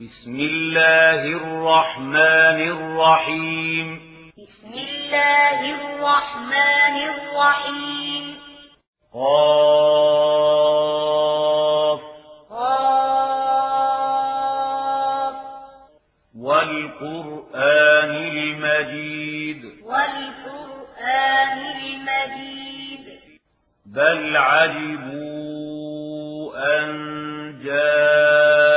بسم الله الرحمن الرحيم. بسم الله الرحمن الرحيم. قاف. قاف. والقرآن المجيد. والقرآن المجيد. بل عجبوا أن جاءهم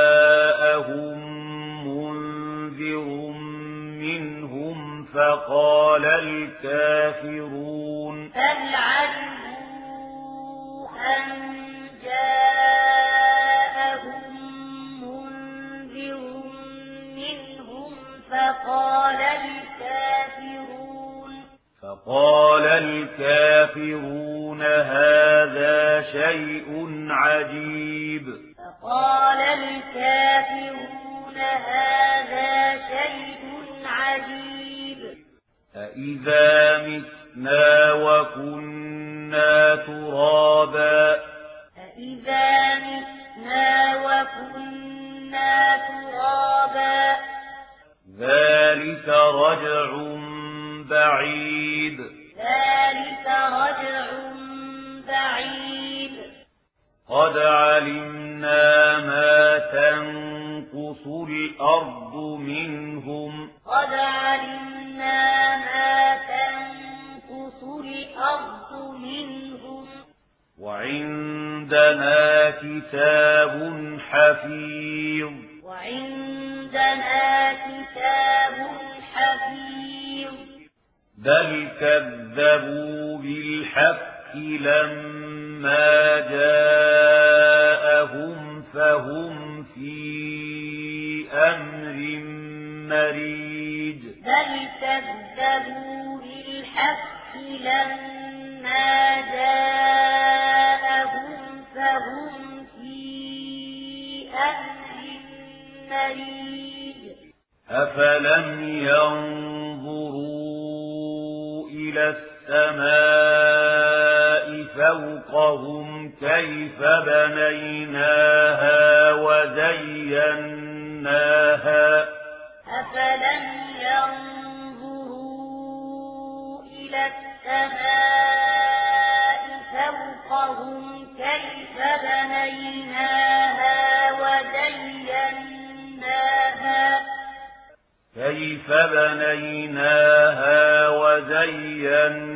فقال الكافرون بل عجبوا أن جاءهم منذر منهم فقال الكافرون فقال الكافرون هذا شيء عجيب. فقال الكافرون هذا شيء عجيب. أإذا متنا وكنا ترابا أإذا متنا وكنا ترابا ذلك رجع بعيد ذلك رجع بعيد قد علمنا ما تنقص الأرض منهم قد علمنا ما تنقص الأرض منهم وعندنا كتاب حفيظ وعندنا كتاب حفيظ بل كذبوا بالحق لما جاءهم فهم في أمر مريج بل كذبوا بالحق لما جاءهم فهم في أمر مريج أفلم ينظروا إلى السماء فوقهم كيف بنيناها وزيناها أفلم ينظروا إلى السماء فوقهم كيف بنيناها وزيناها. كيف بنيناها وزيناها.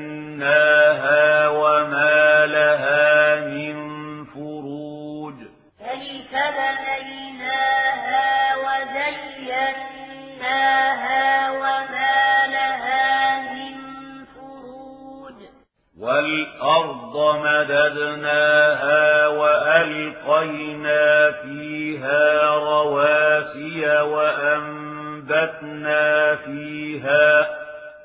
مددناها وألقينا فيها رواسي وأنبتنا فيها.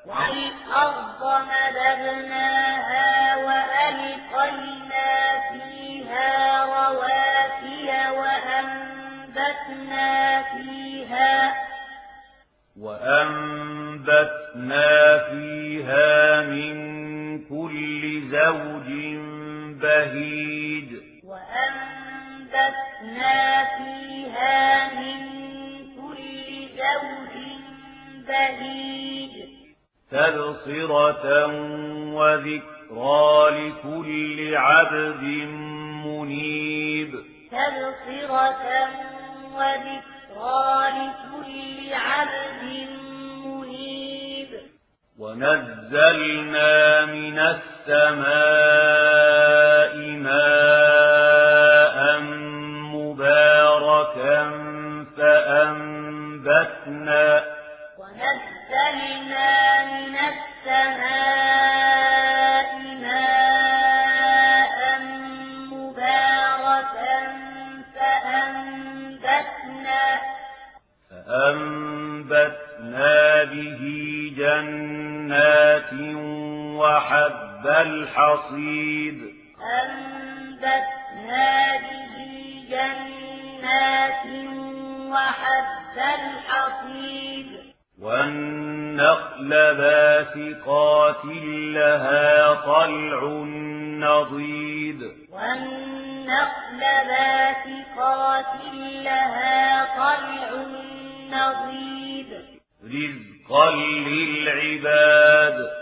والأرض مددناها وألقينا فيها رواسي وأنبتنا فيها. وأنبتنا فيها من كل زوج بهيج. وأنبتنا فيها من كل زوج بهيج. تبصرة وذكرى لكل عبد منيب. تبصرة وذكرى لكل عبد منيب. ونزلنا من السماء وحب الحصيد. أنبتنا به جنات وحب الحصيد. والنخل باسقات لها طلع نضيد. والنخل باسقات لها طلع رزقا للعباد.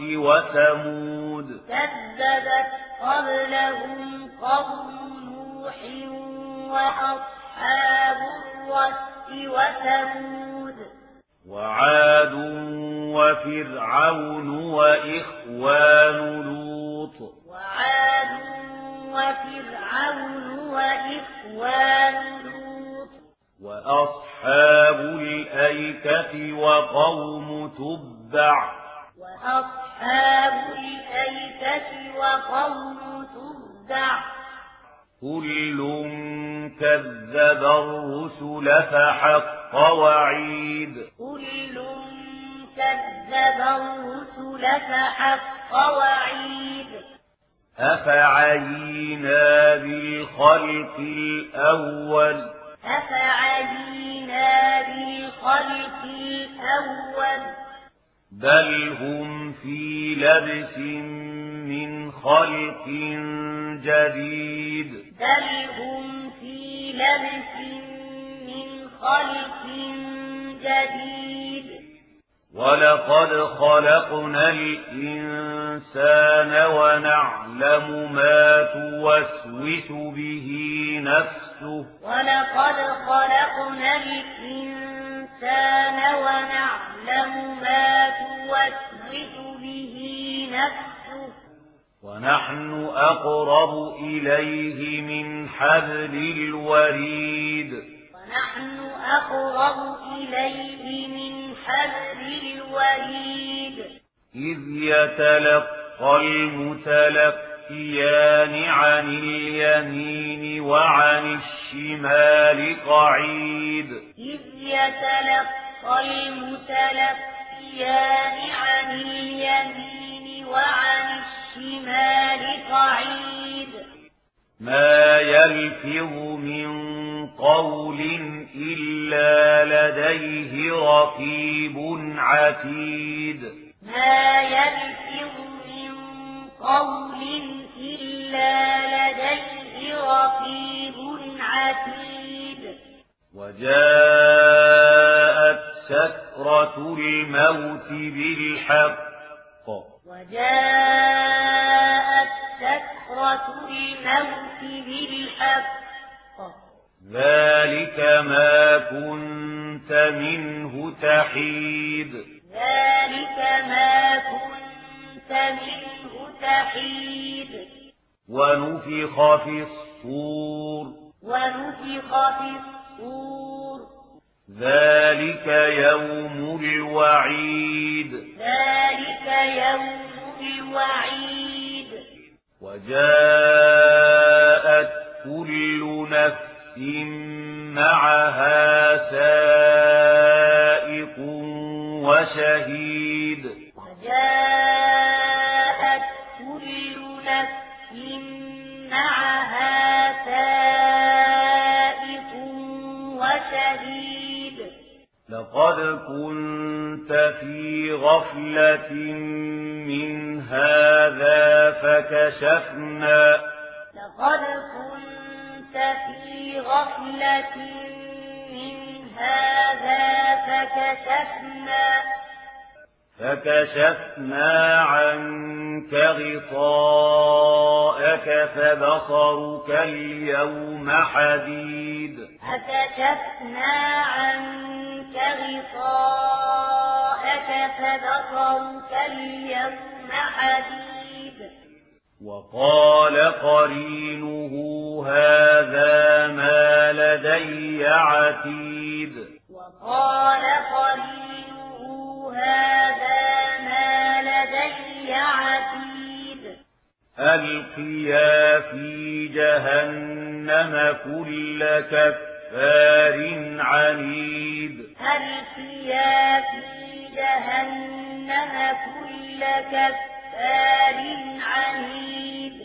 وثمود. كذبت قبلهم قوم نوح وأصحاب الرس وثمود. وعاد وفرعون وإخوان لوط. وعاد وفرعون وإخوان لوط. وأصحاب الأيكة وقوم تبع. وأصحاب الأيكة وقوم تبع كل كذب الرسل فحق وعيد. كل كذب الرسل فحق وعيد. أفعينا بالخلق الأول. أفعينا بالخلق الأول. بل هم في لبس من خلق جديد بل هم في لبس من خلق جديد ولقد خلقنا الإنسان ونعلم ما توسوس به نفسه ولقد خلقنا الإنسان ونعلم ما توسوس به نفسه. ونحن أقرب إليه من حبل الوريد. ونحن أقرب إليه من حبل الوريد. إذ يتلقى المتلقيان عن اليمين وعن الشمال قعيد. إذ يتلقى المتلقيان عن اليمين وعن الشمال قعيد. ما يلفظ من قول إلا لديه رقيب عتيد. ما يلفظ قول إلا لديه رقيب عتيد. وجاءت سكرة الموت بالحق. وجاءت سكرة الموت بالحق. ذلك ما كنت منه تحيد. ذلك ما كنت منه تحيد. ونفخ في الصور. ونفخ في الصور. ذلك يوم الوعيد. ذلك يوم الوعيد. وجاءت كل نفس معها سائق وشهيد. غفلة من هذا فكشفنا. لقد كنت في غفلة من هذا فكشفنا. فكشفنا عنك غطاءك فبصرك اليوم حديد. فكشفنا عنك غطاءك فبصرك اليوم حديد وقال قرينه هذا ما لدي عتيد. وقال قرينه هذا ما لدي عتيد. ألقيا في جهنم كل كفار عنيد. ألقيا في جهنم كل كفار عنيد.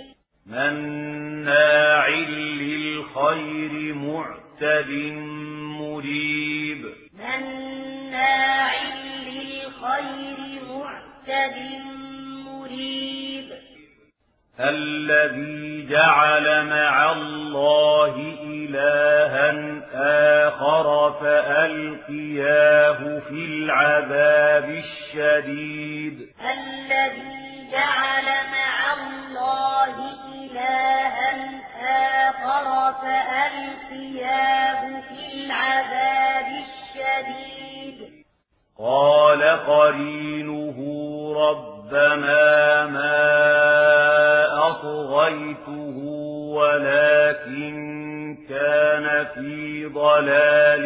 مناع للخير معتد مريب. مناع للخير معتد مريب. الذي جعل مع الله إلها آخر فألقياه في العذاب الشديد الذي جعل مع الله إلها آخر فألقياه في العذاب الشديد قال قرينه ربنا ما أطغيته ولكن كان في ضلال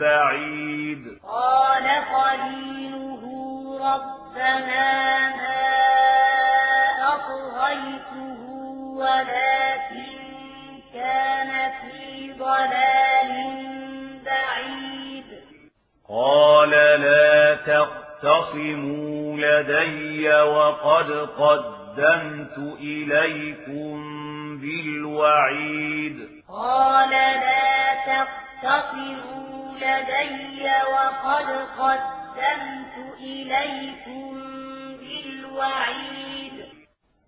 بعيد. قال قرينه ربنا ما أطغيته ولكن كان في ضلال بعيد. قال لا تختصموا لدي وقد قدمت إليكم بالوعيد. قال لا تختصروا لدي وقد قدمت إليكم بالوعيد.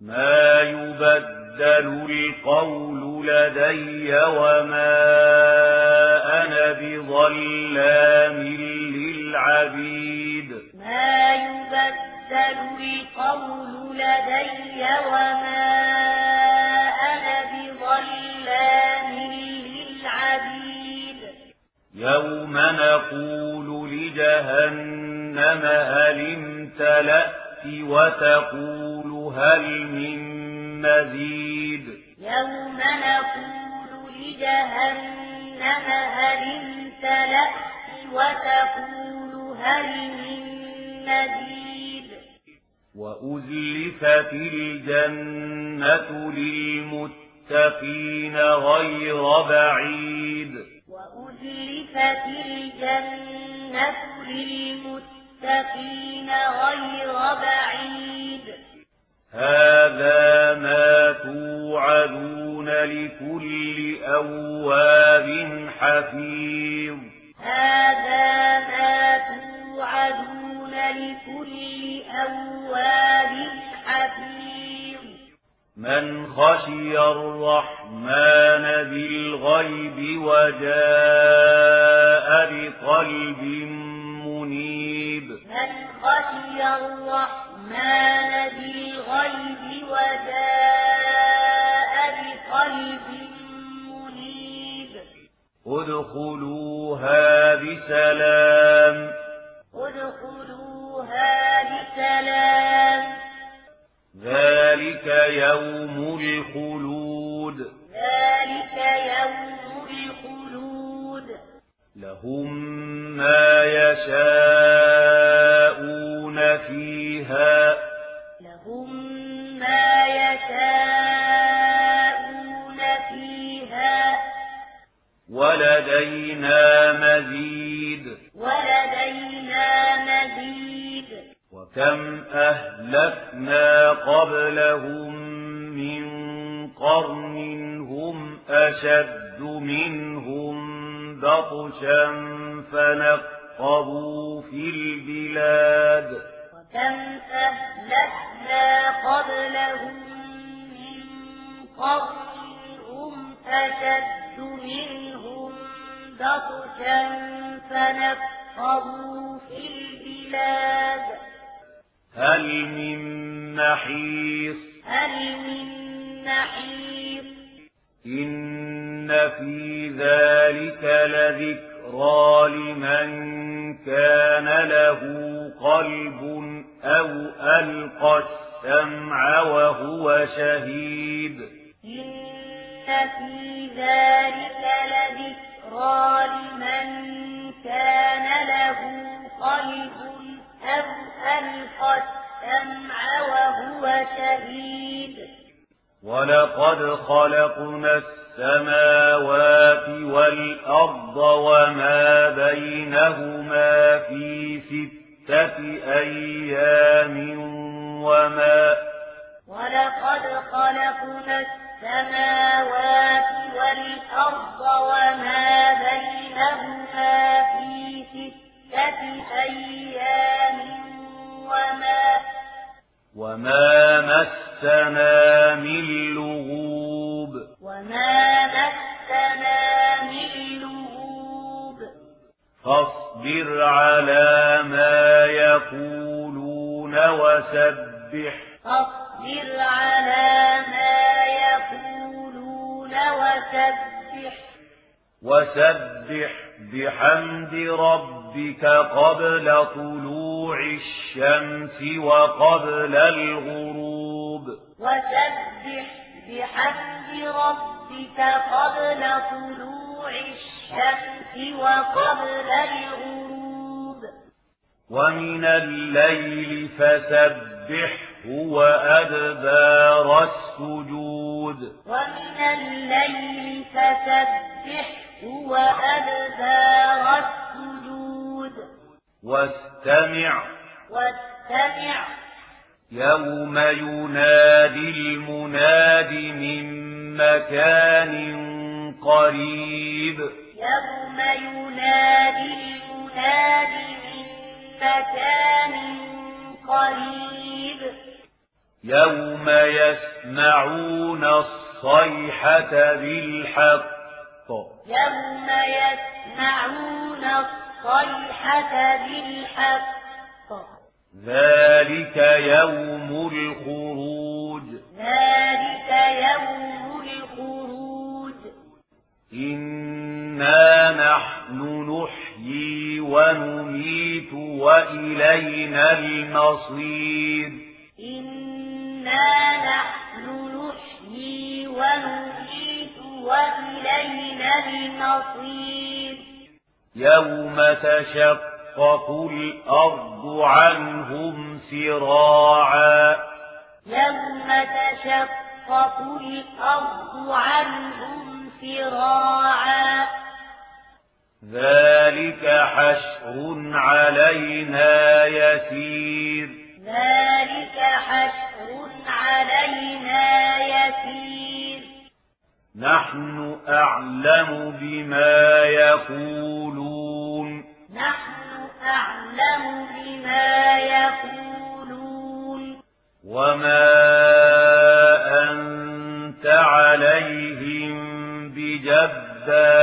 ما يبدل القول لدي وما أنا بظلام للعبيد. ما يبدل القول لدي وما أنا بظلام للعبيد. يوم نقول لجهنم هل امتلأت وتقول هل من مزيد؟ يوم نقول لجهنم هل امتلأت وتقول هل من مزيد. وأزلفت الجنة للمتقين غير بعيد. وأزلفت الجنة للمتقين غير بعيد. هذا ما توعدون لكل أواب حفيظ. هذا ما توعدون لكل أواب من خشي الرحمن بالغيب وجاء بقلب منيب. من خشي الرحمن بالغيب وجاء بقلب منيب. ادخلوها بسلام. ادخلوها بسلام. ذلك يوم الخلود ذلك يوم الخلود لهم ما يشاءون فيها لهم ما يشاءون فيها ولدينا مزيد ولدينا مزيد وكم أهلكنا قبلهم من قرن هم أشد منهم بطشا فنقبوا في البلاد وكم أهلكنا قبلهم من قرن هم أشد منهم بطشا فنقبوا في البلاد هل من محيص؟ هل من محيط إن في ذلك لذكرى لمن كان له قلب أو ألقى السمع وهو شهيد. إن في ذلك لذكرى لمن كان له قلب أو ألقى السمع وهو شهيد. ولقد خلقنا السماوات والأرض وما بينهما في ستة أيام وما ولقد خلقنا السماوات والأرض وما بينهما في ستة أيام وما وما مسنا من لغوب وما مسنا من لغوب فاصبر على ما يقولون وسبح فاصبر على ما يقولون وسبح وسبح بحمد ربك قبل طلوع الشمس وقبل الغروب. وسبح بحمد ربك قبل طلوع الشمس وقبل الغروب. ومن الليل فسبحه وأدبار السجود. ومن الليل فسبحه وأدبار السجود واستمع. واستمع. يوم ينادي المناد من مكان قريب. يوم ينادي المناد من مكان قريب. يوم يسمعون الصيحة بالحق. يوم يسمعون الصيحة بالحق. ذلك يوم الخروج ذلك يوم الخروج. إنا نحن نحيي ونميت وإلينا المصير. إنا نحن نحيي ونميت وإلينا المصير. يوم تشقق الأرض عنهم سراعا يوم تشقق الأرض عنهم سراعا ذلك حشر علينا يسير ذلك حشر علينا يسير نحن أعلم بما يقولون. نحن أعلم بما يقولون. وما أنت عليهم بجبار.